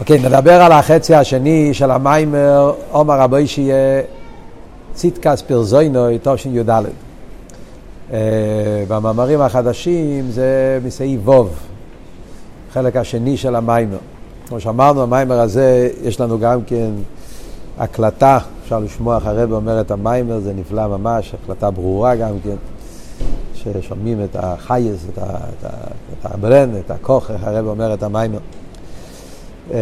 אוקיי, נדבר על החצי השני של המיימר, עומר רבי שיהיה ציטקס פרזוינוי, תשי"ד. Uh, במאמרים החדשים זה מסעיף ווב, חלק השני של המיימר. כמו שאמרנו, המיימר הזה, יש לנו גם כן הקלטה, אפשר לשמוע איך הרב אומר את המיימר, זה נפלא ממש, הקלטה ברורה גם כן, ששומעים את החייס, את הברן, את הכוח, איך הרב אומר את המיימר. אה,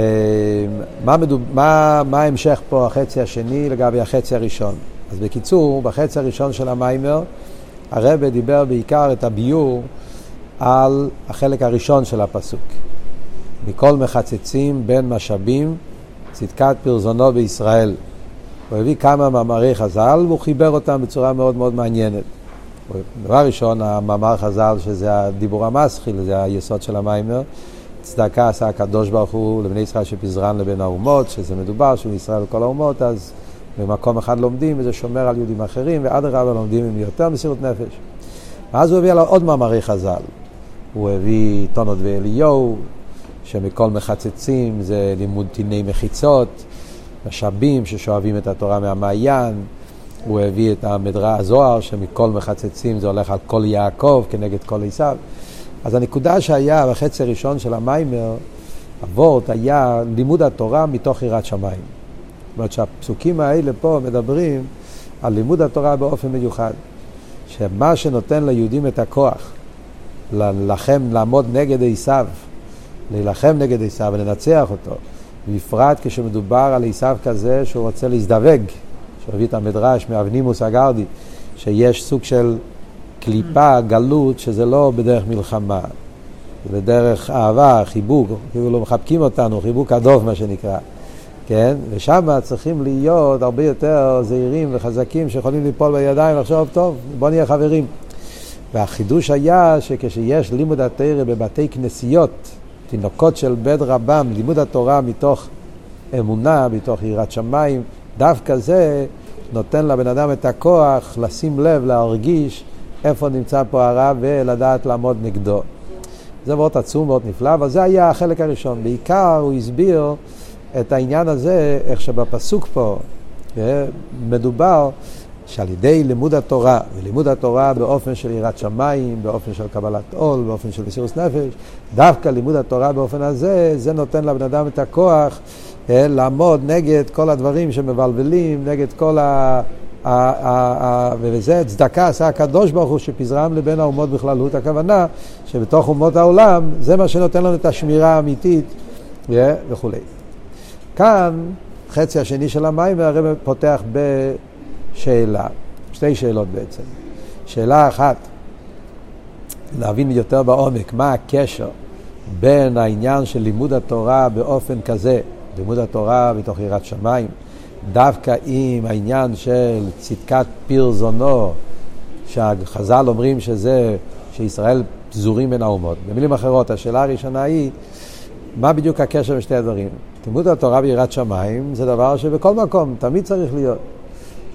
מה, מדוב... מה, מה ההמשך פה, החצי השני, לגבי החצי הראשון? אז בקיצור, בחצי הראשון של המיימר, הרבה דיבר בעיקר את הביור על החלק הראשון של הפסוק. מכל מחצצים בין משאבים, צדקת פרזונו בישראל. הוא הביא כמה מאמרי חז"ל והוא חיבר אותם בצורה מאוד מאוד מעניינת. דבר ראשון, המאמר חז"ל, שזה הדיבור המסחיל, זה היסוד של המיימר. צדקה עשה הקדוש ברוך הוא לבני ישראל שפזרן לבין האומות, שזה מדובר שהוא ישראל לכל האומות, אז במקום אחד לומדים וזה שומר על יהודים אחרים, ואדרבה לומדים עם יותר מסירות נפש. ואז הוא הביא עליו עוד מאמרי חז"ל. הוא הביא טונות ואליהו, שמכל מחצצים זה לימוד טיני מחיצות, משאבים ששואבים את התורה מהמעיין. הוא הביא את המדרה הזוהר, שמכל מחצצים זה הולך על כל יעקב כנגד כל עשיו. אז הנקודה שהיה בחצי הראשון של המיימר, אבות, היה לימוד התורה מתוך יראת שמיים. זאת אומרת שהפסוקים האלה פה מדברים על לימוד התורה באופן מיוחד. שמה שנותן ליהודים את הכוח להילחם, לעמוד נגד עשיו, להילחם נגד עשיו ולנצח אותו, בפרט כשמדובר על עשיו כזה שהוא רוצה להזדווג, שהביא את המדרש מאבנימוס הגרדי, שיש סוג של קליפה, גלות, שזה לא בדרך מלחמה, זה בדרך אהבה, חיבוק, כאילו מחבקים אותנו, חיבוק הדוב מה שנקרא, כן? ושם צריכים להיות הרבה יותר זהירים וחזקים שיכולים ליפול בידיים ולחשוב, טוב, בוא נהיה חברים. והחידוש היה שכשיש לימוד התרא בבתי כנסיות, תינוקות של בית רבם, לימוד התורה מתוך אמונה, מתוך יראת שמיים, דווקא זה נותן לבן אדם את הכוח לשים לב, להרגיש איפה נמצא פה הרע ולדעת לעמוד נגדו. זה מאוד עצום, מאוד נפלא, אבל זה היה החלק הראשון. בעיקר הוא הסביר את העניין הזה, איך שבפסוק פה אה, מדובר שעל ידי לימוד התורה, ולימוד התורה באופן של יראת שמיים, באופן של קבלת עול, באופן של מסירות נפש, דווקא לימוד התורה באופן הזה, זה נותן לבן אדם את הכוח אה, לעמוד נגד כל הדברים שמבלבלים, נגד כל ה... וזה צדקה עשה הקדוש ברוך הוא שפזרם לבין האומות בכללות, הכוונה שבתוך אומות העולם זה מה שנותן לנו את השמירה האמיתית וכולי. כאן, חצי השני של המים, הרב פותח בשאלה, שתי שאלות בעצם. שאלה אחת, להבין יותר בעומק מה הקשר בין העניין של לימוד התורה באופן כזה, לימוד התורה מתוך יראת שמיים, דווקא עם העניין של צדקת פיר זונו, שהחז"ל אומרים שזה, שישראל פזורים בין האומות. במילים אחרות, השאלה הראשונה היא, מה בדיוק הקשר בין שתי הדברים? לימוד התורה ביראת שמיים זה דבר שבכל מקום תמיד צריך להיות.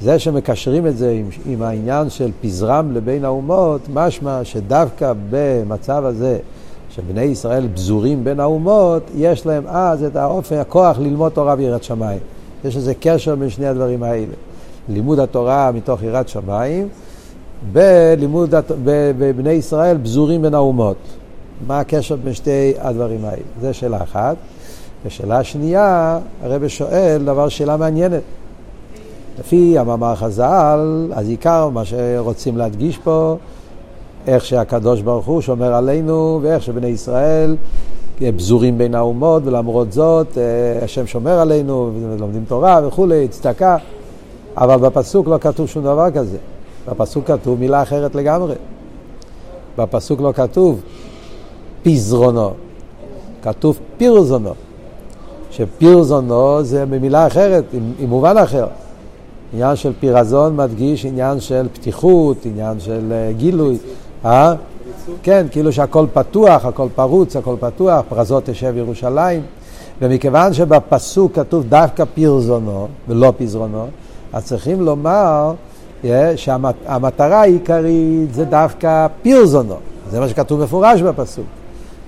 זה שמקשרים את זה עם, עם העניין של פזרם לבין האומות, משמע שדווקא במצב הזה שבני ישראל פזורים בין האומות, יש להם אז את האופן, הכוח ללמוד תורה ביראת שמיים. יש איזה קשר בין שני הדברים האלה. לימוד התורה מתוך יראת שמיים, בלימוד, בבני ישראל פזורים בין האומות. מה הקשר בין שתי הדברים האלה? זו שאלה אחת. ושאלה שנייה, הרב שואל דבר, שאלה מעניינת. לפי המאמר חז"ל, אז עיקר מה שרוצים להדגיש פה, איך שהקדוש ברוך הוא שומר עלינו, ואיך שבני ישראל פזורים בין האומות, ולמרות זאת אה, השם שומר עלינו, ולומדים תורה וכולי, צדקה, אבל בפסוק לא כתוב שום דבר כזה. בפסוק כתוב מילה אחרת לגמרי. בפסוק לא כתוב פזרונו, כתוב פירזונו. שפירזונו זה במילה אחרת, עם, עם מובן אחר. עניין של פירזון מדגיש עניין של פתיחות, עניין של uh, גילוי. אה? כן, כאילו שהכל פתוח, הכל פרוץ, הכל פתוח, פרזות תשב ירושלים. ומכיוון שבפסוק כתוב דווקא פירזונו ולא פזרונו, אז צריכים לומר yeah, שהמטרה העיקרית זה דווקא פירזונו. זה מה שכתוב מפורש בפסוק.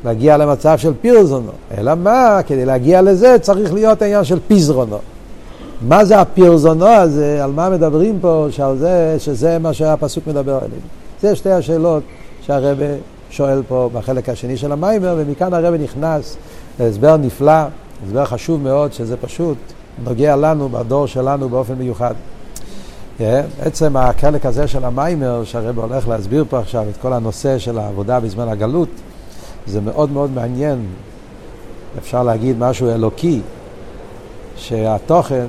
להגיע למצב של פירזונו. אלא מה, כדי להגיע לזה צריך להיות העניין של פיזרונו. מה זה הפירזונו הזה, על מה מדברים פה, שעל זה, שזה מה שהפסוק מדבר עליהם. זה שתי השאלות שהרבא שואל פה בחלק השני של המיימר, ומכאן הרבא נכנס להסבר נפלא, הסבר חשוב מאוד, שזה פשוט נוגע לנו, בדור שלנו באופן מיוחד. Yeah, עצם החלק הזה של המיימר, שהרבא הולך להסביר פה עכשיו את כל הנושא של העבודה בזמן הגלות, זה מאוד מאוד מעניין, אפשר להגיד משהו אלוקי, שהתוכן,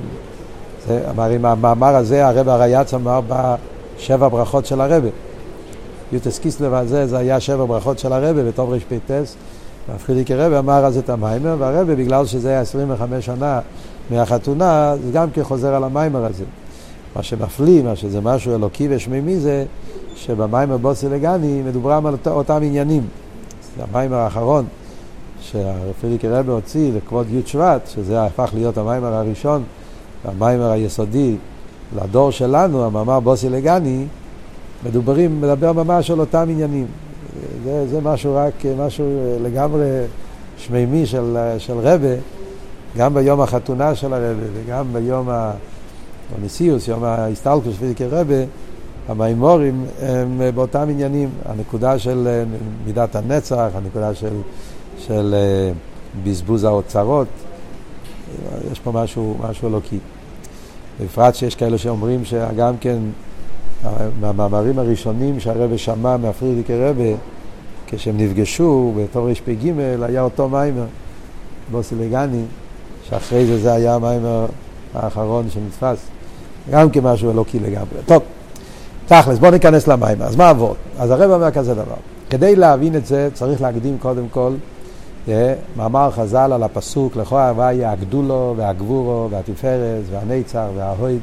זה, עם המאמר הזה הרב הרייץ אמר בשבע ברכות של הרבה. יוטס קיסלב הזה, זה היה שבע ברכות של הרבה בתום רפ"ט, והפחידיקי רבי אמר אז את המיימר, והרבה בגלל שזה היה 25 שנה מהחתונה, זה גם כן חוזר על המיימר הזה. מה שמפליא, מה שזה משהו אלוקי ושמימי זה שבמיימר בוסי לגני מדוברם על אותם עניינים. זה המיימר האחרון שהפרידיקי רבי הוציא לכבוד י' שבט, שזה הפך להיות המיימר הראשון, המיימר היסודי לדור שלנו, המאמר בוסי לגני, מדוברים, מדבר ממש על אותם עניינים. זה, זה משהו רק, משהו לגמרי שמימי של, של רבה, גם ביום החתונה של הרבה וגם ביום הנשיאוס, יום ההסתלקוס פרידיקי רבה, המימורים הם באותם עניינים, הנקודה של מידת הנצח, הנקודה של, של בזבוז האוצרות, יש פה משהו, משהו אלוקי. בפרט שיש כאלה שאומרים שגם כן, מהמאמרים הראשונים שהרבא שמע מהפרידיקי רבה, כשהם נפגשו בתור רפ"ג היה אותו מיימר, בוסי לגני, שאחרי זה זה היה המיימר האחרון שנתפס. גם כמשהו אלוקי לגמרי. טוב. תכלס, בואו ניכנס למים. אז מה עבוד? אז הרב אומר כזה דבר. כדי להבין את זה צריך להקדים קודם כל אה, מאמר חז"ל על הפסוק לכו הוויה הגדולו והגבורו והתפארת והנצר וההויד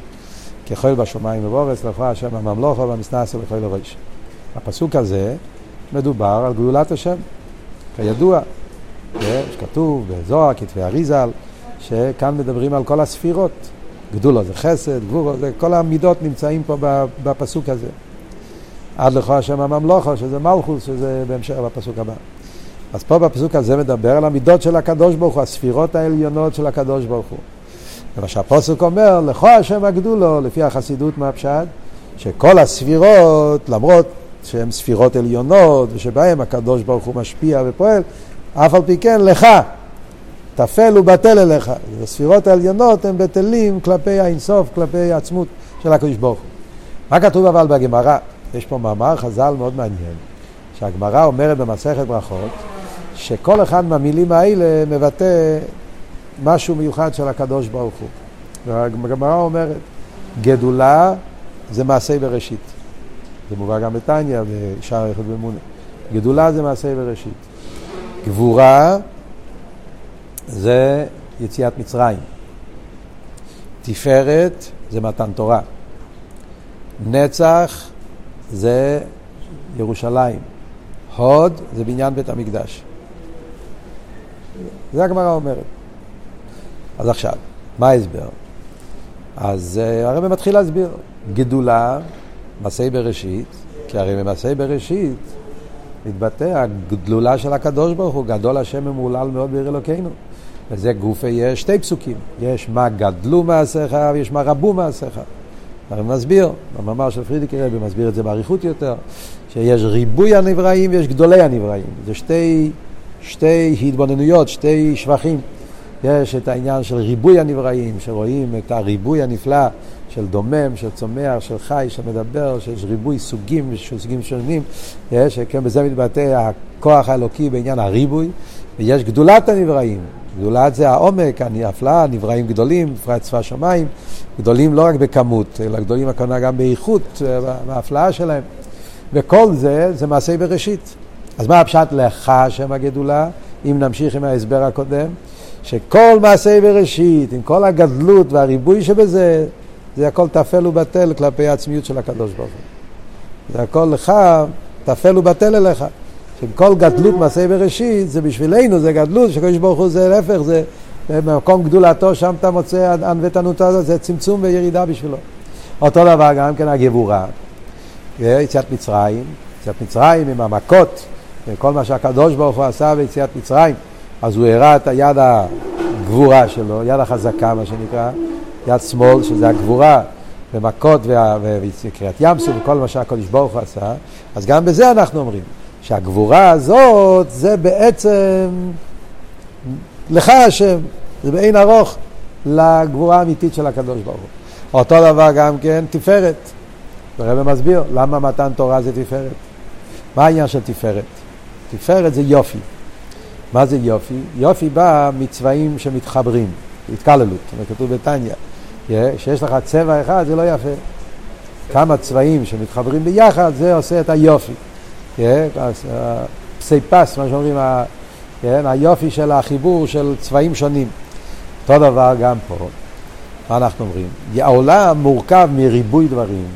ככל בשמיים ובורס לכו השם הממלוכו והמסנסו לכל הראש. הפסוק הזה מדובר על גדולת השם, כידוע, שכתוב בזוהר, כתבי אריזל, שכאן מדברים על כל הספירות. גדולו זה חסד, גבורו זה, כל המידות נמצאים פה בפסוק הזה. עד לכו השם הממלוכו, שזה מלכוס, שזה בהמשך בפסוק הבא. אז פה בפסוק הזה מדבר על המידות של הקדוש ברוך הוא, הספירות העליונות של הקדוש ברוך הוא. ומה שהפוסק אומר, לכו השם הגדולו, לפי החסידות מהפשט, שכל הספירות, למרות שהן ספירות עליונות, ושבהן הקדוש ברוך הוא משפיע ופועל, אף על פי כן, לך, טפל ובטל אליך. הספירות העליונות הן בטלים כלפי האינסוף, כלפי העצמות של הקדוש ברוך הוא. מה כתוב אבל בגמרא? יש פה מאמר חז"ל מאוד מעניין, שהגמרא אומרת במסכת ברכות, שכל אחד מהמילים האלה מבטא משהו מיוחד של הקדוש ברוך הוא. והגמרא אומרת, גדולה זה מעשה בראשית. זה מובא גם בתניא, בשער היחוד במונה. גדולה זה מעשה בראשית. גבורה זה יציאת מצרים. תפארת זה מתן תורה. נצח זה ירושלים. הוד זה בניין בית המקדש. זה הגמרא אומרת. אז עכשיו, מה ההסבר? אז uh, הרב מתחיל להסביר. גדולה, מעשי בראשית, כי הרי במעשי בראשית מתבטא הגדולה של הקדוש ברוך הוא, גדול השם ממולל מאוד בעיר אלוקינו. וזה גופה יש שתי פסוקים, יש מה גדלו מעשיך ויש מה רבו מעשיך. אני מסביר, במאמר של פרידיקי רבי מסביר את זה באריכות יותר, שיש ריבוי הנבראים ויש גדולי הנבראים. זה שתי, שתי התבוננויות, שתי שבחים. יש את העניין של ריבוי הנבראים, שרואים את הריבוי הנפלא של דומם, של צומח, של חי, של מדבר, שיש ריבוי סוגים, סוגים שונים, יש, כן, בזה מתבטא הכוח האלוקי בעניין הריבוי, ויש גדולת הנבראים, גדולת זה העומק, הנפלא, נבראים גדולים, בפרט צבא שמיים, גדולים לא רק בכמות, אלא גדולים הכוונה גם באיכות, בהפלאה שלהם. וכל זה, זה מעשה בראשית. אז מה הפשט לך שם הגדולה, אם נמשיך עם ההסבר הקודם? שכל מעשה בראשית, עם כל הגדלות והריבוי שבזה, זה הכל טפל ובטל כלפי העצמיות של הקדוש ברוך הוא. זה הכל לך, טפל ובטל אליך. שכל גדלות מעשה בראשית, זה בשבילנו, זה גדלות, שקדוש ברוך הוא זה להפך, זה במקום גדולתו, שם אתה מוצא ענוותנות הזאת, זה צמצום וירידה בשבילו. אותו דבר גם כן הגבורה, יציאת מצרים, יציאת מצרים עם המכות, כל מה שהקדוש ברוך הוא עשה ביציאת מצרים, אז הוא הראה את היד הגבורה שלו, יד החזקה מה שנקרא, יד שמאל שזה הגבורה, ומכות וקריאת ים סוף וכל מה שהקדוש ברוך הוא עשה, אז גם בזה אנחנו אומרים, שהגבורה הזאת זה בעצם לך השם, זה באין ארוך לגבורה האמיתית של הקדוש ברוך הוא. אותו דבר גם כן תפארת. הרב מסביר למה מתן תורה זה תפארת. מה העניין של תפארת? תפארת זה יופי. מה זה יופי? יופי בא מצבעים שמתחברים, התקללות, כתוב בתניא. שיש לך צבע אחד זה לא יפה. כמה צבעים שמתחברים ביחד זה עושה את היופי. פסיפס, מה שאומרים, היופי של החיבור של צבעים שונים. אותו דבר גם פה. מה אנחנו אומרים? העולם מורכב מריבוי דברים,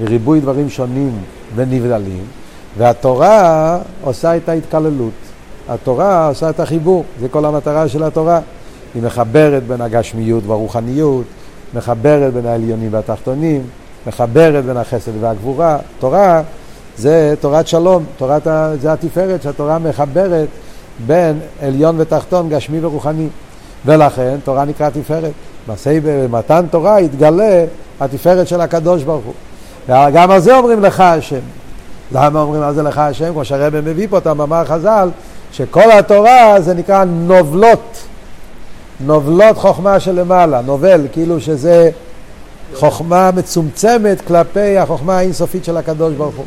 מריבוי דברים שונים ונבדלים, והתורה עושה את ההתקללות. התורה עושה את החיבור, זה כל המטרה של התורה. היא מחברת בין הגשמיות והרוחניות, מחברת בין העליונים והתחתונים, מחברת בין החסד והגבורה. תורה זה תורת שלום, תורת. זה התפארת שהתורה מחברת בין עליון ותחתון, גשמי ורוחני. ולכן תורה נקרא תפארת. במתן תורה יתגלה התפארת של הקדוש ברוך הוא. וגם על זה אומרים לך השם. למה אומרים על זה לך השם? כמו שהרבא מביא פה את המאמר חז"ל, שכל התורה זה נקרא נובלות. נובלות חוכמה שלמעלה, נובל, כאילו שזה חוכמה מצומצמת כלפי החוכמה האינסופית של הקדוש ברוך הוא.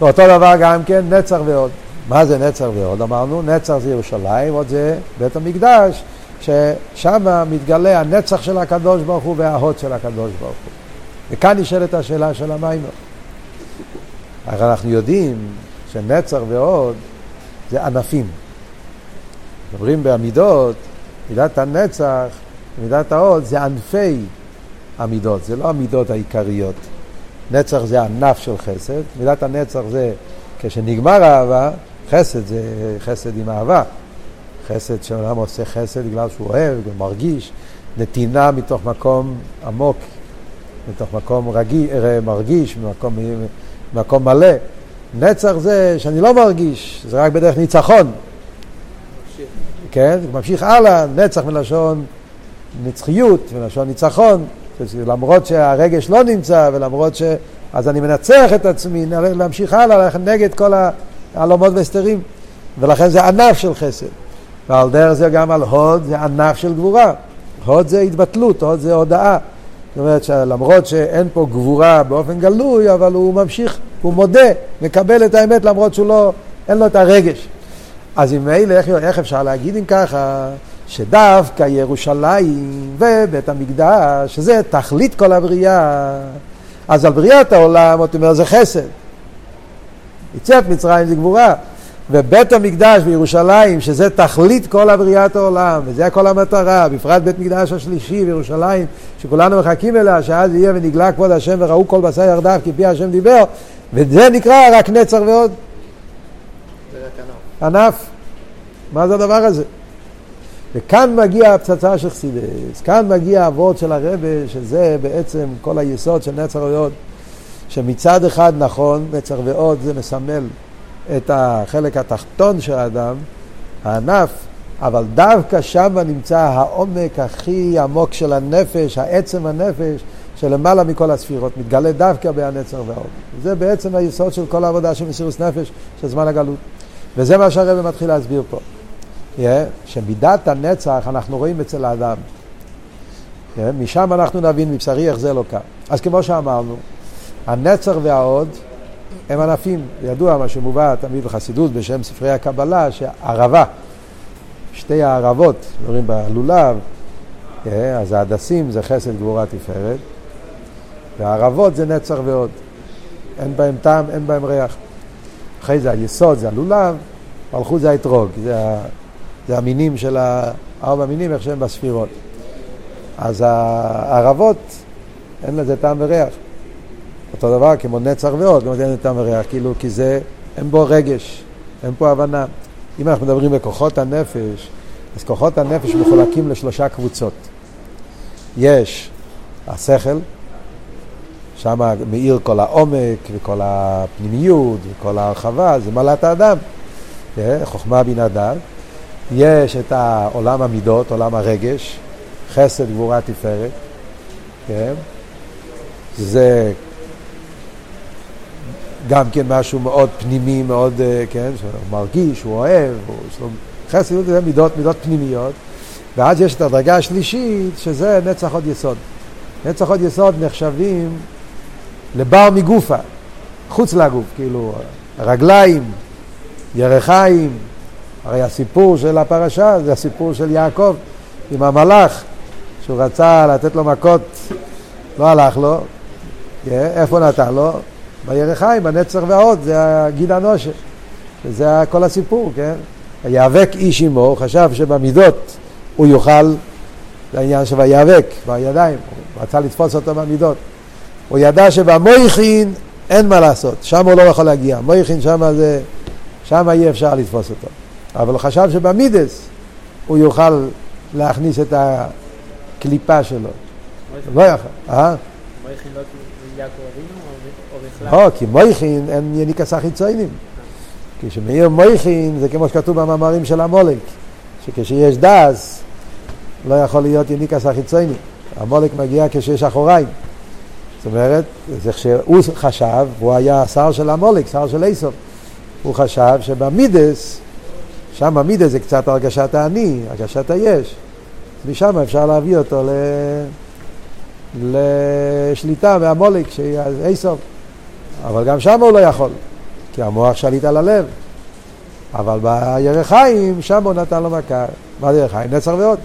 ואותו דבר גם כן נצח ועוד. מה זה נצח ועוד? אמרנו, נצח זה ירושלים, עוד זה בית המקדש, ששם מתגלה הנצח של הקדוש ברוך הוא וההוד של הקדוש ברוך הוא. וכאן נשאלת השאלה של המיימר. אנחנו יודעים שנצח ועוד זה ענפים. מדברים בעמידות, מידת הנצח, מידת העוד, זה ענפי המידות, זה לא המידות העיקריות. נצח זה ענף של חסד, מידת הנצח זה כשנגמר האהבה, חסד זה חסד עם אהבה. חסד שאדם עושה חסד בגלל שהוא אוהב ומרגיש, נתינה מתוך מקום עמוק, מתוך מקום רגיש, אה, מרגיש, ממקום, ממקום מלא. נצח זה שאני לא מרגיש, זה רק בדרך ניצחון. כן, ממשיך הלאה, נצח מלשון נצחיות, מלשון ניצחון, למרות שהרגש לא נמצא ולמרות ש... אז אני מנצח את עצמי, להמשיך הלאה, ללכת נגד כל העלומות והסתרים, ולכן זה ענף של חסד. ועל דרך זה גם על הוד זה ענף של גבורה. הוד זה התבטלות, הוד זה הודאה. זאת אומרת שלמרות שאין פה גבורה באופן גלוי, אבל הוא ממשיך, הוא מודה, מקבל את האמת למרות שהוא לא, אין לו את הרגש. אז אם אלה, איך, איך אפשר להגיד אם ככה, שדווקא ירושלים ובית המקדש, שזה תכלית כל הבריאה, אז על בריאת העולם, אתה אומר, זה חסד. יציאת מצרים זה גבורה. ובית המקדש בירושלים, שזה תכלית כל הבריאת העולם, וזה כל המטרה, בפרט בית מקדש השלישי בירושלים, שכולנו מחכים אליה, שאז יהיה ונגלה כבוד השם וראו כל בשר ירדיו כי פי השם דיבר, וזה נקרא רק נצר ועוד. ענף. מה זה הדבר הזה? וכאן מגיע הפצצה של חסידס, כאן מגיע הוורד של הרבה, שזה בעצם כל היסוד של נצר ועוד, שמצד אחד נכון, נצר ועוד זה מסמל את החלק התחתון של האדם, הענף, אבל דווקא שם נמצא העומק הכי עמוק של הנפש, העצם הנפש, שלמעלה מכל הספירות, מתגלה דווקא בהנצר והעוד. זה בעצם היסוד של כל העבודה של מסירות נפש, של זמן הגלות. וזה מה שהרבא מתחיל להסביר פה. Yeah, שמידת הנצח אנחנו רואים אצל האדם. Yeah, משם אנחנו נבין מבשרי איך זה לא קם. אז כמו שאמרנו, הנצח והעוד הם ענפים. ידוע מה שמובא תמיד בחסידות בשם ספרי הקבלה, שערבה, שתי הערבות, אומרים בלולב, אה, אז ההדסים זה חסד גבורה תפארת, והערבות זה נצח ועוד. אין בהם טעם, אין בהם ריח. אחרי זה היסוד זה הלולב, מלכות זה האתרוג, זה, זה המינים של ארבע מינים, איך שהם בספירות. אז הערבות, אין לזה טעם וריח. אותו דבר כמו נצח ועוד, גם אין טעם וריח, כאילו, כי זה, אין בו רגש, אין פה הבנה. אם אנחנו מדברים בכוחות הנפש, אז כוחות הנפש מחולקים לשלושה קבוצות. יש השכל, שם מאיר כל העומק וכל הפנימיות וכל ההרחבה, זה מעלת האדם. כן? חוכמה בינה דעת. יש את עולם המידות, עולם הרגש, חסד, גבורה, תפארת, כן? זה גם כן משהו מאוד פנימי, מאוד, אה, כן, שהוא מרגיש, הוא אוהב, הוא, חסד, זה מידות, מידות פנימיות, ואז יש את הדרגה השלישית, שזה נצח עוד יסוד. נצח עוד יסוד נחשבים לבר מגופה, חוץ לגוף, כאילו, רגליים, ירחיים, הרי הסיפור של הפרשה זה הסיפור של יעקב עם המלאך, שהוא רצה לתת לו מכות, לא הלך לו, איפה נתן לו? בירחיים, בנצר והעוד, זה הגיד הנושה, וזה כל הסיפור, כן? היאבק איש עמו, הוא חשב שבמידות הוא יוכל, זה העניין של ויאבק בידיים, הוא רצה לתפוס אותו במידות. הוא ידע שבמויכין אין מה לעשות, שם הוא לא יכול להגיע, מויכין שם זה, שם אי אפשר לתפוס אותו. אבל הוא חשב שבמידס הוא יוכל להכניס את הקליפה שלו. לא יכול, אה? מויכין לא יעקב אבינו או בכלל? לא, כי מויכין אין יניקס החיצונים. כשמאיר מויכין זה כמו שכתוב במאמרים של המולק, שכשיש דס לא יכול להיות יניקס החיצונים. המולק מגיע כשיש אחוריים. זאת אומרת, זה שהוא חשב, הוא היה שר של המולק, שר של איסוף, הוא חשב שבמידס, שם המידס זה קצת הרגשת האני, הרגשת היש, משם אפשר להביא אותו ל... לשליטה מהמולק, שהיא איסוף. אבל גם שם הוא לא יכול, כי המוח שליט על הלב. אבל בירחיים, שם הוא נתן לו מכה. מה זה ירחיים? נצר ועוד.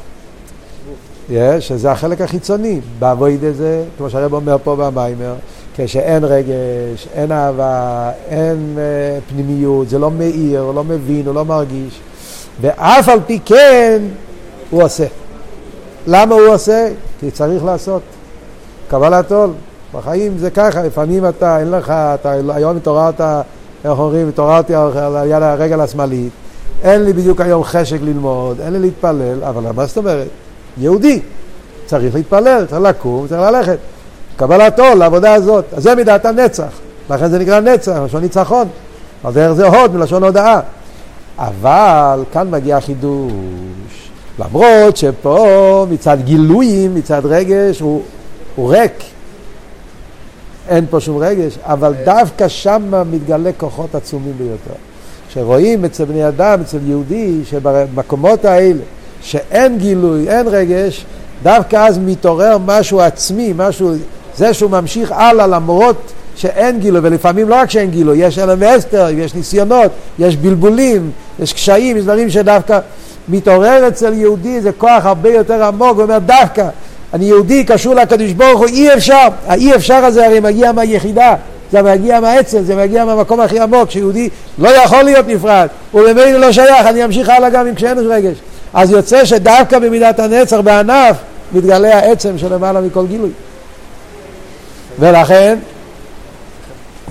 יש, שזה החלק החיצוני. באבויד הזה, כמו שהרב אומר פה במיימר, כשאין רגש, אין אהבה, אין uh, פנימיות, זה לא מאיר, הוא לא מבין, הוא לא מרגיש, ואף על פי כן הוא עושה. למה הוא עושה? כי צריך לעשות. קבלת עול. בחיים זה ככה, לפעמים אתה, אין לך, אתה היום התעוררת, איך אומרים, התעוררתי על יד הרגל השמאלית, אין לי בדיוק היום חשק ללמוד, אין לי להתפלל, אבל מה זאת אומרת? יהודי, צריך להתפלל, צריך לקום, צריך ללכת. קבלת עול לעבודה הזאת, אז זה מידת הנצח, לכן זה נקרא נצח, מלשון ניצחון, על דרך זה הוד? מלשון הודאה. אבל כאן מגיע חידוש, למרות שפה מצד גילויים, מצד רגש, הוא, הוא ריק, אין פה שום רגש, אבל דווקא שם מתגלה כוחות עצומים ביותר. שרואים אצל בני אדם, אצל יהודי, שבמקומות האלה, שאין גילוי, אין רגש, דווקא אז מתעורר משהו עצמי, משהו, זה שהוא ממשיך הלאה למרות שאין גילוי, ולפעמים לא רק שאין גילוי, יש אלם ואסתר, יש ניסיונות, יש בלבולים, יש קשיים, יש דברים שדווקא מתעורר אצל יהודי, זה כוח הרבה יותר עמוק, הוא אומר דווקא, אני יהודי, קשור לקדוש ברוך הוא, אי אפשר, האי אפשר הזה הרי מגיע מהיחידה, זה מגיע מהעצם, זה מגיע מהמקום הכי עמוק, שיהודי לא יכול להיות נפרד, הוא במילא לא שייך, אני אמשיך הלאה גם אם כשאין רגש. אז יוצא שדווקא במידת הנצר בענף מתגלה העצם שלמעלה מכל גילוי. ולכן,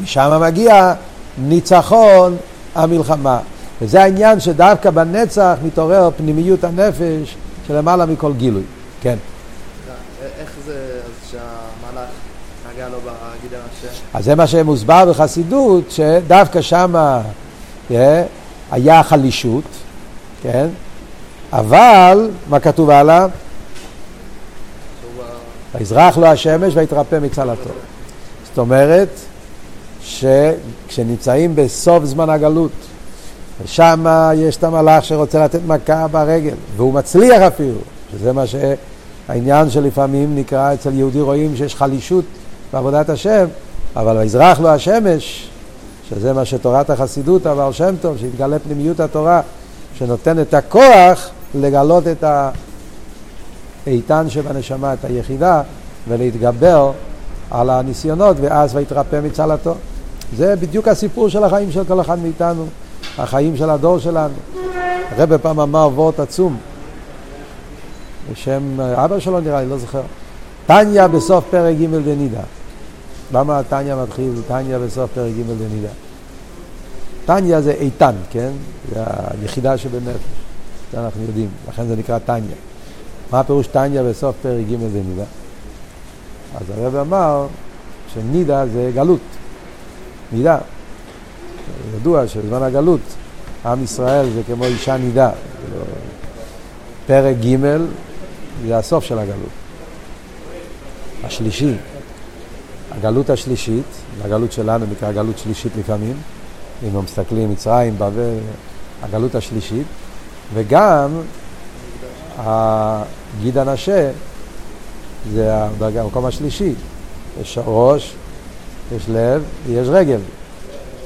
משם מגיע ניצחון המלחמה. וזה העניין שדווקא בנצח מתעורר פנימיות הנפש שלמעלה מכל גילוי. כן. איך זה שהמלאך נגע לו בגידר השם? אז זה מה שמוסבר בחסידות, שדווקא שם yeah, היה חלישות, כן? אבל, מה כתוב הלאה? ויזרח לו השמש ויתרפא מצלתו. זאת אומרת, שכשנמצאים בסוף זמן הגלות, ושם יש את המלאך שרוצה לתת מכה ברגל, והוא מצליח אפילו, שזה מה שהעניין שלפעמים נקרא אצל יהודי רואים שיש חלישות בעבודת השם, אבל ויזרח לו השמש, שזה מה שתורת החסידות, אבל שם טוב, שהתגלה פנימיות התורה, שנותן את הכוח לגלות את האיתן שבנשמה, את היחידה, ולהתגבר על הניסיונות, ואז ויתרפא מצלתו. זה בדיוק הסיפור של החיים של כל אחד מאיתנו, החיים של הדור שלנו. הרב פעם אמר וורט עצום, בשם אבא שלו נראה לי, לא זוכר. טניה בסוף פרק ג' דנידה. למה טניה מתחיל טניה בסוף פרק ג' דנידה? טניה זה איתן, כן? זה היחידה שבנפש. זה אנחנו יודעים, לכן זה נקרא טניה. מה הפירוש טניה בסוף פרק ג' זה נידה? אז הרב אמר שנידה זה גלות. נידה. ידוע שבזמן הגלות עם ישראל זה כמו אישה נידה. פרק ג' זה הסוף של הגלות. השלישי, הגלות השלישית, הגלות שלנו נקרא גלות שלישית לפעמים, אם מסתכלים מצרים, בבל, הגלות השלישית, וגם הגיד הנשה זה המקום השלישי, יש ראש, יש לב, יש רגל.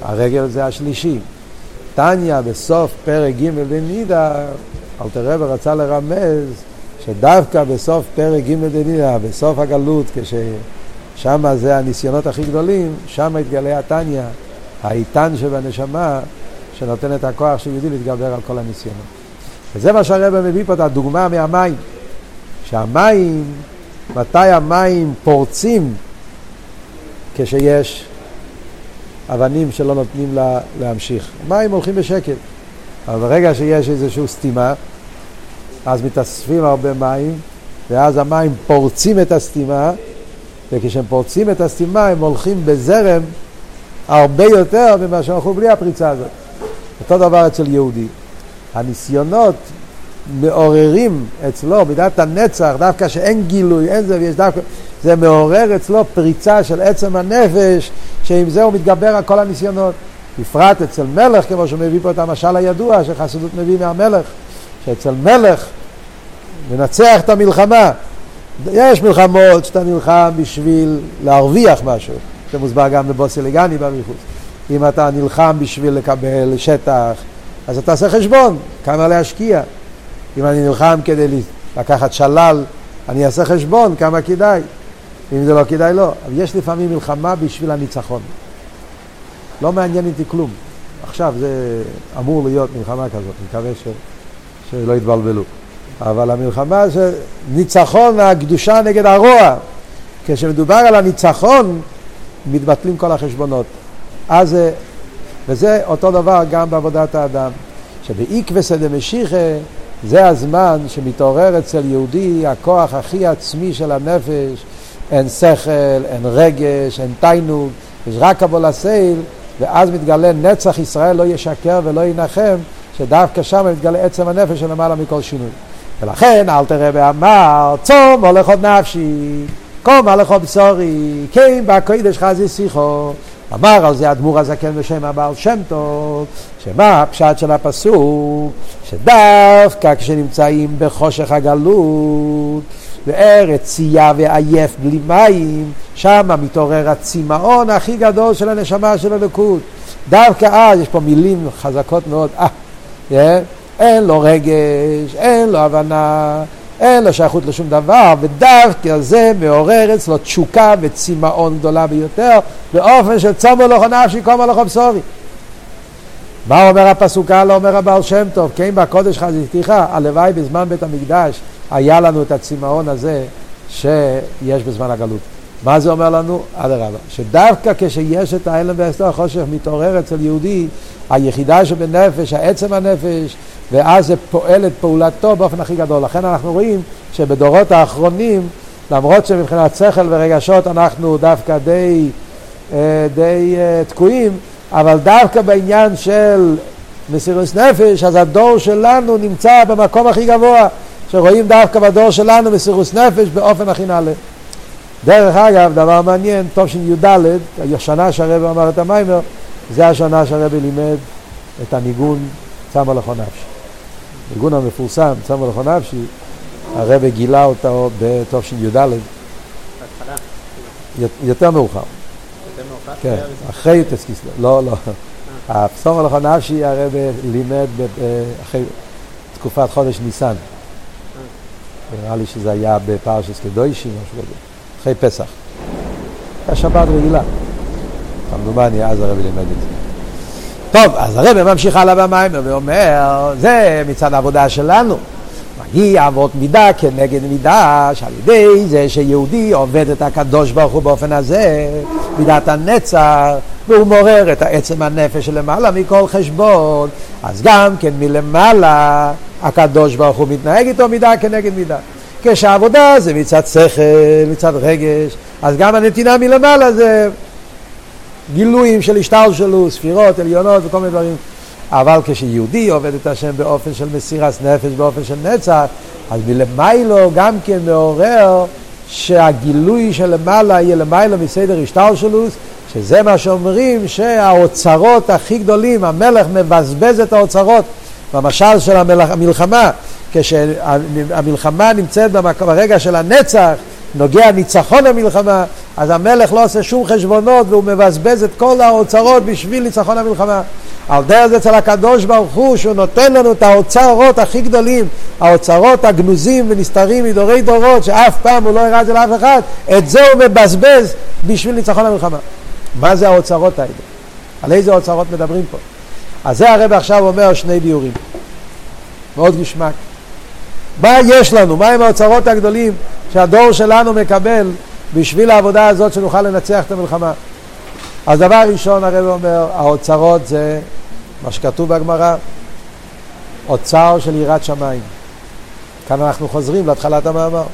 הרגל זה השלישי. טניה בסוף פרק ג' בנידה, אלתר רב רצה לרמז שדווקא בסוף פרק ג' בנידה, בסוף הגלות, כששם זה הניסיונות הכי גדולים, שם התגלה הטניה, האיתן שבנשמה, שנותן את הכוח של יהודי להתגבר על כל הניסיונות. וזה מה שהרבא מביא פה את הדוגמה מהמים. שהמים, מתי המים פורצים? כשיש אבנים שלא נותנים לה להמשיך. מים הולכים בשקט, אבל ברגע שיש איזושהי סתימה, אז מתאספים הרבה מים, ואז המים פורצים את הסתימה, וכשהם פורצים את הסתימה הם הולכים בזרם הרבה יותר ממה שהלכו בלי הפריצה הזאת. אותו דבר אצל יהודי. הניסיונות מעוררים אצלו מידת הנצח, דווקא שאין גילוי, אין זה, ויש דווקא, זה מעורר אצלו פריצה של עצם הנפש, שעם זה הוא מתגבר על כל הניסיונות. בפרט אצל מלך, כמו שמביא פה את המשל הידוע שחסידות מביא מהמלך, שאצל מלך מנצח את המלחמה. יש מלחמות שאתה נלחם בשביל להרוויח משהו, זה מוסבר גם בבוסילגני באריכות. אם אתה נלחם בשביל לקבל שטח, אז אתה עושה חשבון, כמה להשקיע. אם אני נלחם כדי לקחת שלל, אני אעשה חשבון כמה כדאי. אם זה לא כדאי, לא. אבל יש לפעמים מלחמה בשביל הניצחון. לא מעניין אותי כלום. עכשיו זה אמור להיות מלחמה כזאת, אני מקווה ש... שלא יתבלבלו. אבל המלחמה זה ניצחון הקדושה נגד הרוע. כשמדובר על הניצחון, מתבטלים כל החשבונות. אז, וזה אותו דבר גם בעבודת האדם. שבעיקבסא דמשיחא זה הזמן שמתעורר אצל יהודי הכוח הכי עצמי של הנפש, אין שכל, אין רגש, אין תיינוג, יש רק אבו לסייל, ואז מתגלה נצח ישראל לא ישקר ולא ינחם, שדווקא שם מתגלה עצם הנפש של למעלה מכל שינוי. ולכן אל תראה ואמר, צום הולך עוד נפשי, קום הולך עוד בשורי, כן בקודש חזי שיחו. אמר על זה אדמו"ר הזקן בשם הבעל שם טוב, שמה הפשט של הפסוק, שדווקא כשנמצאים בחושך הגלות, בארץ צייה ועייף בלי מים, שם מתעורר הצמאון הכי גדול של הנשמה של הלקות. דווקא אז, יש פה מילים חזקות מאוד, אה, yeah, אין לו רגש, אין לו הבנה, אין לו שייכות לשום דבר, ודווקא זה מעורר אצלו תשוקה וצמאון גדולה ביותר, באופן של צומו לכו נפשי, קומו לכו בשרי. מה אומר הפסוק הלאה, אומר הבעל שם טוב, כן בקודש חזיתיך, הלוואי בזמן בית המקדש היה לנו את הצמאון הזה שיש בזמן הגלות. מה זה אומר לנו? אדרבה, שדווקא כשיש את ההלם והסתר החושך מתעורר אצל יהודי היחידה שבנפש, העצם הנפש, ואז זה פועל את פעולתו באופן הכי גדול. לכן אנחנו רואים שבדורות האחרונים, למרות שמבחינת שכל ורגשות אנחנו דווקא די, אה, די אה, תקועים, אבל דווקא בעניין של מסירות נפש, אז הדור שלנו נמצא במקום הכי גבוה, שרואים דווקא בדור שלנו מסירות נפש באופן הכי נעלה. דרך אגב, דבר מעניין, טוב שי"ד, השנה שהרבא אמר את המיימר, זה השנה שהרבא לימד את הניגון צמא לכו נפשי. הניגון המפורסם, צמא לכו נפשי, הרבא גילה אותו בתשי"ד. יותר מאוחר. כן, אחרי יוטס קיסלו, לא, לא. הפסום הלכו נפשי הרב לימד אחרי תקופת חודש ניסן. נראה לי שזה היה בפרשס קדוישי, משהו כזה, אחרי פסח. הייתה שבת רגילה. כמדומני, אז הרב לימד את זה. טוב, אז הרב ממשיך הלאה במים ואומר, זה מצד העבודה שלנו. היא אבות מידה כנגד מידה, שעל ידי זה שיהודי עובד את הקדוש ברוך הוא באופן הזה, מידת הנצח, והוא מעורר את עצם הנפש שלמעלה מכל חשבון, אז גם כן מלמעלה הקדוש ברוך הוא מתנהג איתו מידה כנגד מידה. כשהעבודה זה מצד שכל, מצד רגש, אז גם הנתינה מלמעלה זה גילויים של השטר שלו, ספירות, עליונות וכל מיני דברים. אבל כשיהודי עובד את השם באופן של מסירת נפש, באופן של נצח, אז מלמיילו גם כן מעורר שהגילוי של למעלה יהיה למיילו מסדר השתלשלוס, שזה מה שאומרים שהאוצרות הכי גדולים, המלך מבזבז את האוצרות. במשל של המלח, המלחמה, כשהמלחמה נמצאת במקום, ברגע של הנצח, נוגע ניצחון המלחמה, אז המלך לא עושה שום חשבונות והוא מבזבז את כל האוצרות בשביל ניצחון המלחמה. על דרך זה אצל הקדוש ברוך הוא שהוא נותן לנו את האוצרות הכי גדולים, האוצרות הגנוזים ונסתרים מדורי דורות שאף פעם הוא לא הראה את זה לאף אחד, את זה הוא מבזבז בשביל ניצחון המלחמה. מה זה האוצרות האלה? על איזה אוצרות מדברים פה? אז זה הרב עכשיו אומר שני ביורים. מאוד גשמק. מה יש לנו? מה הם האוצרות הגדולים שהדור שלנו מקבל בשביל העבודה הזאת שנוכל לנצח את המלחמה? אז דבר ראשון הרב אומר, האוצרות זה מה שכתוב בגמרא, אוצר של יראת שמיים. כאן אנחנו חוזרים להתחלת המאמר.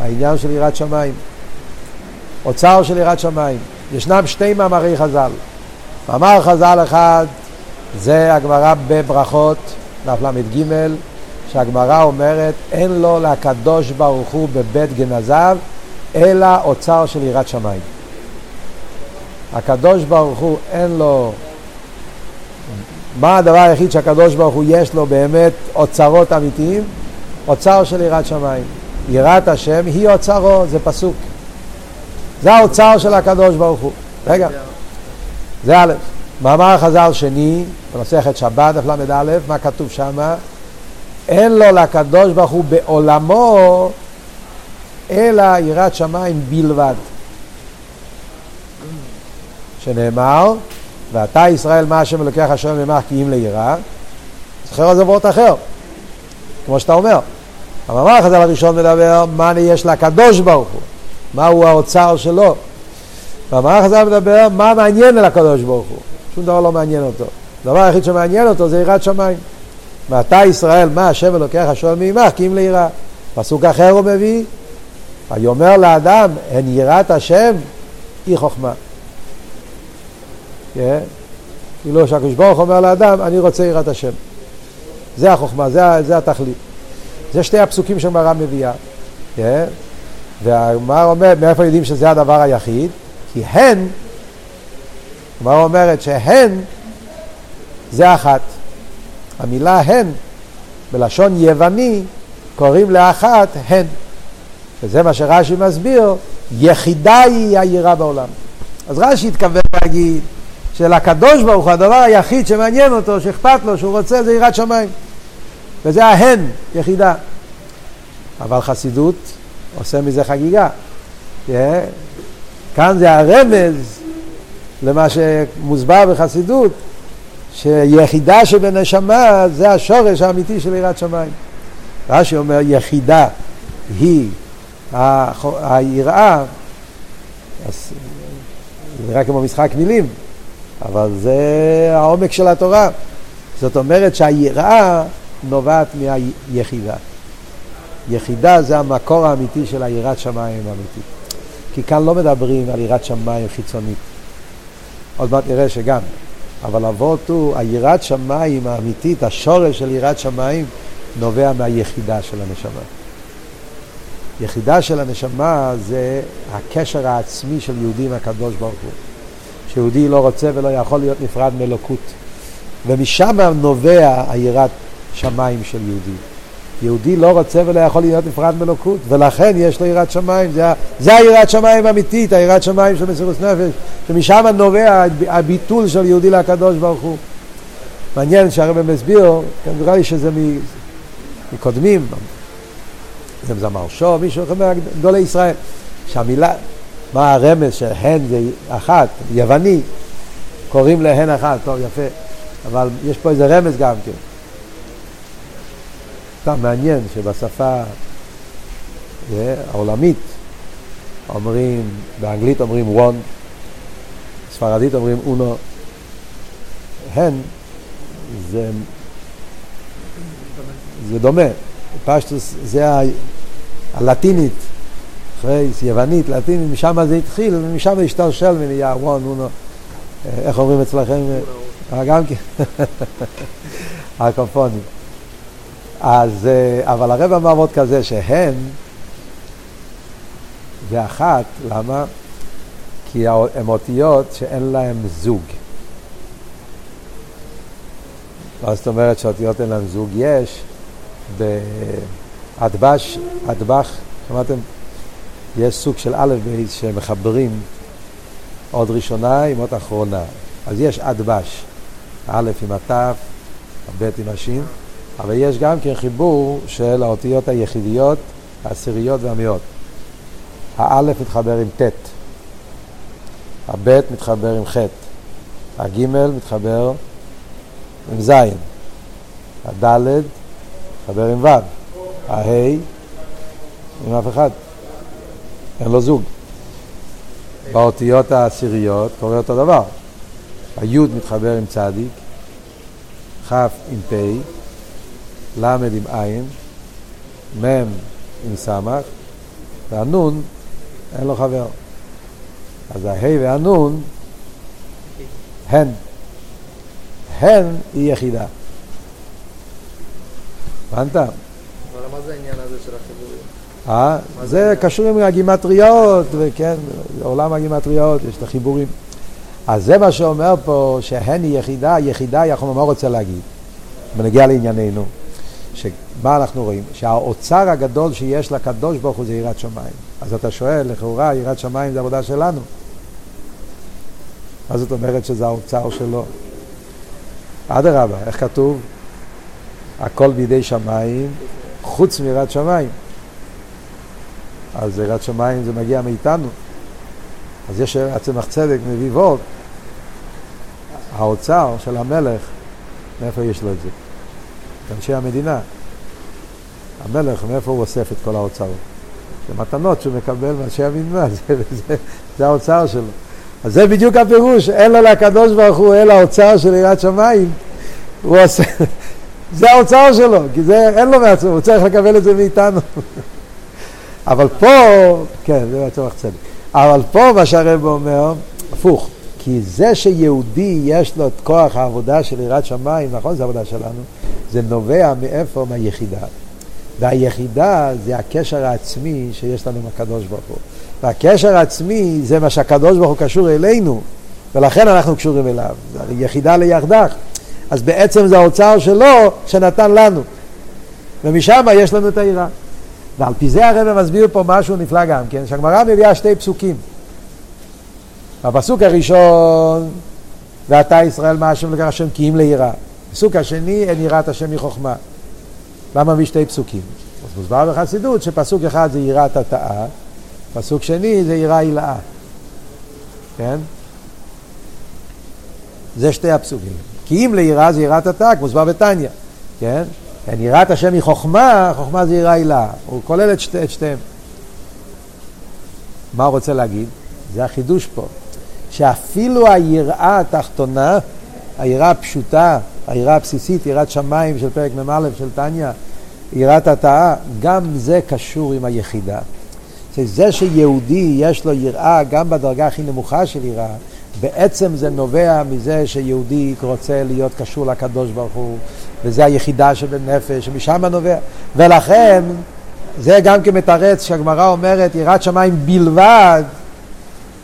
העניין של יראת שמיים. אוצר של יראת שמיים. ישנם שתי מאמרי חז"ל. מאמר חז"ל אחד זה הגמרא בברכות, דף ל"ג, שהגמרא אומרת אין לו לקדוש ברוך הוא בבית גנזיו אלא אוצר של יראת שמיים. הקדוש ברוך הוא אין לו, מה הדבר היחיד שהקדוש ברוך הוא יש לו באמת אוצרות אמיתיים? אוצר של יראת שמיים. יראת השם היא אוצרו, זה פסוק. זה האוצר של הקדוש ברוך הוא. רגע, זה א', מאמר חז"ל שני, במסכת שבת, ל"א, מה כתוב שם? אין לו לקדוש ברוך הוא בעולמו אלא יראת שמיים בלבד. שנאמר, ואתה ישראל מה השם אלוקיך אשר ממך כי אם ליראה, זוכר זה וורט אחר, כמו שאתה אומר. המאמר חז"ל הראשון מדבר מה יש לקדוש ברוך הוא, מהו האוצר שלו. והמערך הזה מדבר מה מעניין אל הקדוש ברוך הוא. שום דבר לא מעניין אותו. הדבר היחיד שמעניין אותו זה יראת שמיים. ואתה ישראל, מה השם אלוקיך שואל מעמך, כי אם ליראה. פסוק אחר הוא מביא, ויאמר לאדם, אין יראת השם, אי חוכמה. כן? כאילו שהקדוש ברוך אומר לאדם, אני רוצה יראת השם. זה החוכמה, זה, זה התכלית. זה שתי הפסוקים שהגמרא מביאה. כן? והגמרא אומר, מאיפה יודעים שזה הדבר היחיד? כי הן, הגמרא אומרת שהן זה אחת. המילה הן, בלשון יווני, קוראים לאחת הן. וזה מה שרש"י מסביר, יחידה היא היראה בעולם. אז רש"י התכוון להגיד שלקדוש ברוך הוא הדבר היחיד שמעניין אותו, שאכפת לו, שהוא רוצה, זה יראת שמיים. וזה ההן, יחידה. אבל חסידות עושה מזה חגיגה. Yeah. כאן זה הרמז למה שמוסבר בחסידות, שיחידה שבנשמה זה השורש האמיתי של יראת שמיים. רש"י אומר יחידה היא היראה, אז זה נראה כמו משחק מילים, אבל זה העומק של התורה. זאת אומרת שהיראה נובעת מהיחידה. יחידה זה המקור האמיתי של היראת שמיים האמיתית. כי כאן לא מדברים על יראת שמיים חיצונית. עוד מעט נראה שגם. אבל אבות הוא, היראת שמיים האמיתית, השורש של יראת שמיים, נובע מהיחידה של הנשמה. יחידה של הנשמה זה הקשר העצמי של יהודי עם הקדוש ברוך הוא. שיהודי לא רוצה ולא יכול להיות נפרד מאלוקות. ומשם נובע היראת שמיים של יהודי. יהודי לא רוצה ולא יכול להיות נפרד מאלוקות, ולכן יש לו יראת שמיים, זה, זה היראת שמיים האמיתית, היראת שמיים של מסירות נפש, שמשם נובע הביטול של יהודי לקדוש ברוך הוא. מעניין שהרבא מסביר, כן, נראה לי שזה מקודמים, זה זמר שור, מישהו אומר, גדולי ישראל, שהמילה, מה הרמז שהן זה אחת, יווני, קוראים להן אחת, טוב יפה, אבל יש פה איזה רמז גם כן. סתם מעניין שבשפה yeah, העולמית אומרים, באנגלית אומרים one, בספרדית אומרים אונו, הן זה, זה דומה, פשטוס זה ה, הלטינית, אחרי יוונית, לטינית, משם זה התחיל ומשם זה השתלשל ונהיה one, אונו, איך אומרים אצלכם? אה, גם כן. הקופונים. אז, אה, אבל הרב אמר מאוד כזה שהן זה אחת, למה? כי הן אותיות שאין להן זוג. מה זאת אומרת שאותיות אין להן זוג? יש באדבש, אדבח, שמעתם? יש סוג של א' ב' שמחברים עוד ראשונה עם עוד אחרונה. אז יש אדבש, א' עם הת', ב' עם השין, אבל יש גם כן חיבור של האותיות היחידיות, העשיריות והמאות. האלף מתחבר עם ט', הב' מתחבר עם ח', הג' מתחבר עם ז', הד' מתחבר עם ו', הה' עם אף אחד, אין לו זוג. באותיות העשיריות קורה אותו דבר. היוד מתחבר עם צדיק, כ' עם פ', ל' עם עין, מ' עם סמך, והנון אין לו חבר. אז הה' והנון, הן. הן היא יחידה. הבנת? אבל מה זה העניין הזה של החיבורים? אה? זה קשור עם הגימטריות, וכן, עולם הגימטריות, יש את החיבורים. אז זה מה שאומר פה, שהן היא יחידה, יחידה, יכול מה רוצה להגיד? בנגיע לענייננו, שמה אנחנו רואים? שהאוצר הגדול שיש לקדוש ברוך הוא זה יראת שמיים. אז אתה שואל, לכאורה יראת שמיים זה עבודה שלנו. מה זאת אומרת שזה האוצר שלו? אדרבה, איך כתוב? הכל בידי שמיים, חוץ מיראת שמיים. אז יראת שמיים זה מגיע מאיתנו. אז יש הצמח צדק מביא וורט, האוצר של המלך, מאיפה יש לו את זה? אנשי המדינה. המלך, מאיפה הוא אוסף את כל האוצר? זה מתנות שהוא מקבל מאנשי המדינה, זה, זה, זה האוצר שלו. אז זה בדיוק הפירוש, אין לו לקדוש ברוך הוא אלא האוצר של יראת שמיים. הוא עושה, זה האוצר שלו, כי זה אין לו מעצמו, הוא צריך לקבל את זה מאיתנו. אבל פה, כן, זה הצורך צדק. אבל פה מה שהרב אומר, הפוך. כי זה שיהודי יש לו את כוח העבודה של יראת שמיים, נכון, זו עבודה שלנו, זה נובע מאיפה? מהיחידה. והיחידה זה הקשר העצמי שיש לנו עם הקדוש ברוך הוא. והקשר העצמי זה מה שהקדוש ברוך הוא קשור אלינו, ולכן אנחנו קשורים אליו. יחידה ליחדך. אז בעצם זה האוצר שלו שנתן לנו. ומשם יש לנו את היראה. ועל פי זה הרב מסביר פה משהו נפלא גם כן, שהגמרא מביאה שתי פסוקים. בפסוק הראשון, ואתה ישראל מה השם לקח השם כי אם ליראה. בפסוק השני, אין יראת השם מחוכמה. למה מביא שתי פסוקים? אז מוסבר בחסידות שפסוק אחד זה יראת התאה, פסוק שני זה יראה הילאה. כן? זה שתי הפסוקים. כי אם ליראה זה יראת התאה, מוסבר בתניא. כן? כן, יראת השם היא חוכמה, חוכמה זה יראה הילאה. הוא כולל את, שתי, את שתיהם. מה הוא רוצה להגיד? זה החידוש פה. שאפילו היראה התחתונה, היראה הפשוטה, היראה הבסיסית, יראת שמיים של פרק מ"א של טניה, יראת התאה, גם זה קשור עם היחידה. זה שיהודי יש לו יראה גם בדרגה הכי נמוכה של יראה, בעצם זה נובע מזה שיהודי רוצה להיות קשור לקדוש ברוך הוא, וזה היחידה שבנפש, ומשם נובע. ולכן, זה גם כן מתרץ שהגמרא אומרת יראת שמיים בלבד,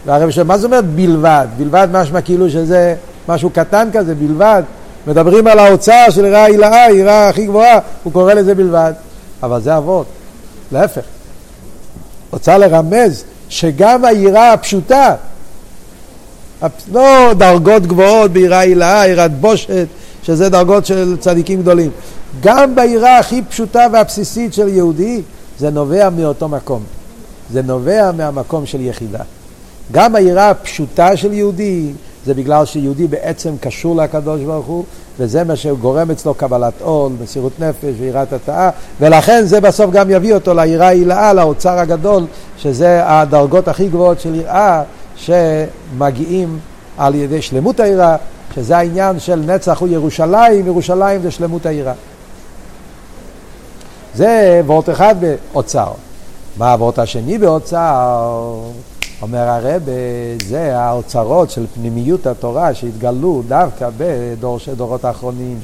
והרב שואל, מה זאת אומרת בלבד? בלבד משמע כאילו שזה משהו קטן כזה, בלבד. מדברים על האוצר של יראה הילאה, יראה הכי גבוהה, הוא קורא לזה בלבד. אבל זה אבות, להפך. רוצה לרמז שגם היראה הפשוטה, לא דרגות גבוהות ביראה הילאה, יראת בושת, שזה דרגות של צדיקים גדולים. גם ביראה הכי פשוטה והבסיסית של יהודי, זה נובע מאותו מקום. זה נובע מהמקום של יחידה. גם היראה הפשוטה של יהודי זה בגלל שיהודי בעצם קשור לקדוש ברוך הוא, וזה מה שגורם אצלו קבלת עול, מסירות נפש ויראת התאה, ולכן זה בסוף גם יביא אותו ליראה הילאה, לאוצר הגדול, שזה הדרגות הכי גבוהות של יראה, שמגיעים על ידי שלמות היראה, שזה העניין של נצח הוא ירושלים, ירושלים זה שלמות היראה. זה וורט אחד באוצר. מה הוורט השני באוצר? אומר הרב, זה האוצרות של פנימיות התורה שהתגלו דווקא בדורות האחרונים.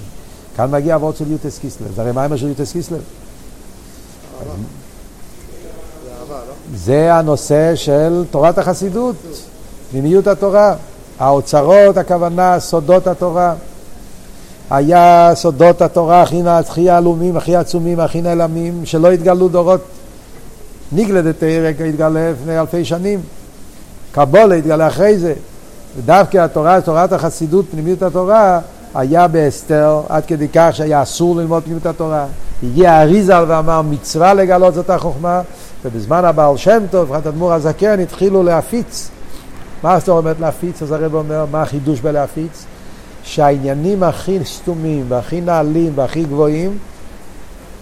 כאן מגיע אבות של יוטס קיסלב. זה הרי מה של יוטס קיסלב? זה הנושא של תורת החסידות, פנימיות התורה. האוצרות, הכוונה, סודות התורה. היה סודות התורה הכי, הכי עלומים, הכי עצומים, הכי נעלמים, שלא התגלו דורות. ניגלדת רק התגלה לפני אלפי שנים. קבולה התגלה אחרי זה. ודווקא התורה, תורת החסידות, פנימיות התורה, היה באסתר, עד כדי כך שהיה אסור ללמוד פנימיות התורה. הגיע אריזל ואמר מצווה לגלות זאת החוכמה, ובזמן הבעל שם טוב, אדמו"ר הזקן, התחילו להפיץ. מה זאת אומרת להפיץ? אז הרב אומר, מה החידוש בלהפיץ? שהעניינים הכי סתומים והכי נעלים והכי גבוהים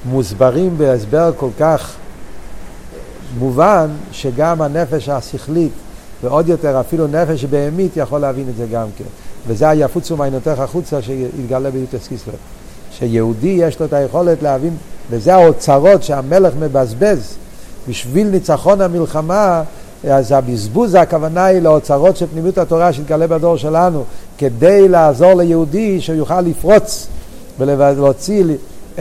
מוסברים בהסבר כל כך מובן שגם הנפש השכלית ועוד יותר אפילו נפש בהמית יכול להבין את זה גם כן. וזה היפוצו מעיינותיך החוצה שהתגלה ביוטס קיסלר. שיהודי יש לו את היכולת להבין, וזה האוצרות שהמלך מבזבז בשביל ניצחון המלחמה, אז הבזבוז הכוונה היא לאוצרות של פנימיות התורה שהתגלה בדור שלנו, כדי לעזור ליהודי שיוכל לפרוץ ולהוציא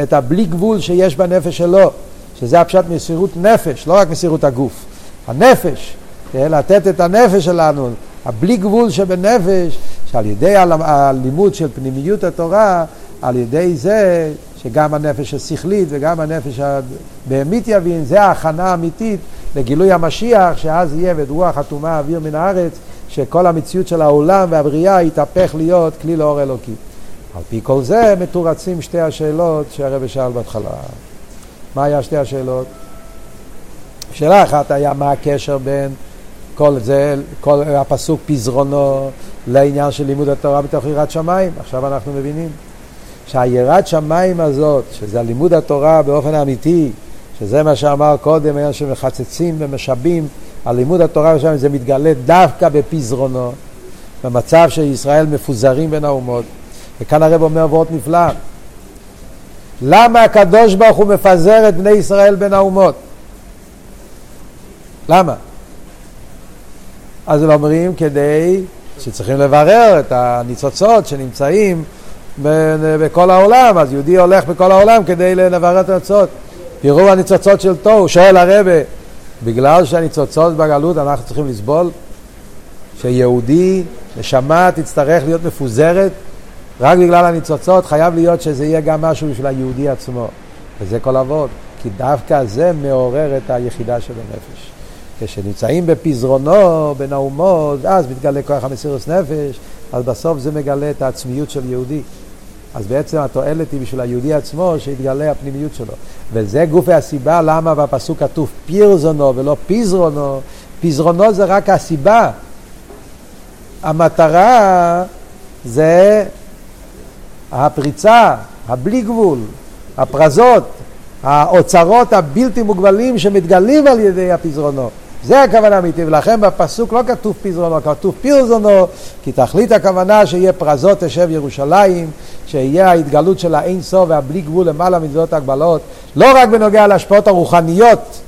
את הבלי גבול שיש בנפש שלו, שזה הפשט מסירות נפש, לא רק מסירות הגוף, הנפש, לתת את הנפש שלנו, הבלי גבול שבנפש, שעל ידי הלימוד של פנימיות התורה, על ידי זה שגם הנפש השכלית וגם הנפש הבהמית יבין, זה ההכנה האמיתית לגילוי המשיח, שאז יהיה ורוח אטומה אוויר מן הארץ, שכל המציאות של העולם והבריאה יתהפך להיות כלי לאור אלוקי. על פי כל זה מתורצים שתי השאלות שהרבא שאל בהתחלה. מה היה שתי השאלות? שאלה אחת היה מה הקשר בין כל זה, כל הפסוק פזרונו לעניין של לימוד התורה בתוך יראת שמיים. עכשיו אנחנו מבינים שהיראת שמיים הזאת, שזה לימוד התורה באופן אמיתי, שזה מה שאמר קודם, היה שמחצצים ומשאבים על לימוד התורה ושם זה מתגלה דווקא בפזרונו, במצב שישראל מפוזרים בין האומות. וכאן הרב אומר וורט נפלא. למה הקדוש ברוך הוא מפזר את בני ישראל בין האומות? למה? אז אומרים כדי שצריכים לברר את הניצוצות שנמצאים בכל העולם, אז יהודי הולך בכל העולם כדי לברר את הניצוצות. תראו הניצוצות של תוהו, שואל הרבה, בגלל שהניצוצות בגלות אנחנו צריכים לסבול? שיהודי, נשמה תצטרך להיות מפוזרת רק בגלל הניצוצות, חייב להיות שזה יהיה גם משהו בשביל היהודי עצמו. וזה כל אבות, כי דווקא זה מעורר את היחידה של הנפש. כשנמצאים בפזרונו בין האומות, אז מתגלה כוח המסירות נפש, אז בסוף זה מגלה את העצמיות של יהודי. אז בעצם התועלת היא בשביל היהודי עצמו שיתגלה הפנימיות שלו. וזה גופי הסיבה למה בפסוק כתוב פירזונו ולא פיזרונו. פיזרונו זה רק הסיבה. המטרה זה הפריצה, הבלי גבול, הפרזות, האוצרות הבלתי מוגבלים שמתגלים על ידי הפזרונו. זה הכוונה האמיתית, ולכן בפסוק לא כתוב פזרונו, כתוב פירזונו, כי תכלית הכוונה שיהיה פרזות תשב ירושלים, שיהיה ההתגלות של האין סוף והבלי גבול למעלה מזאת הגבלות, לא רק בנוגע להשפעות הרוחניות,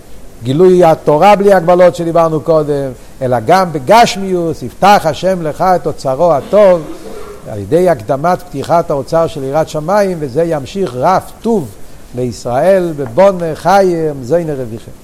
גילוי התורה בלי הגבלות שדיברנו קודם, אלא גם בגשמיוס, יפתח השם לך את אוצרו הטוב, על ידי הקדמת פתיחת האוצר של יראת שמיים, וזה ימשיך רף טוב לישראל בבון חיים זיינה רוויכם.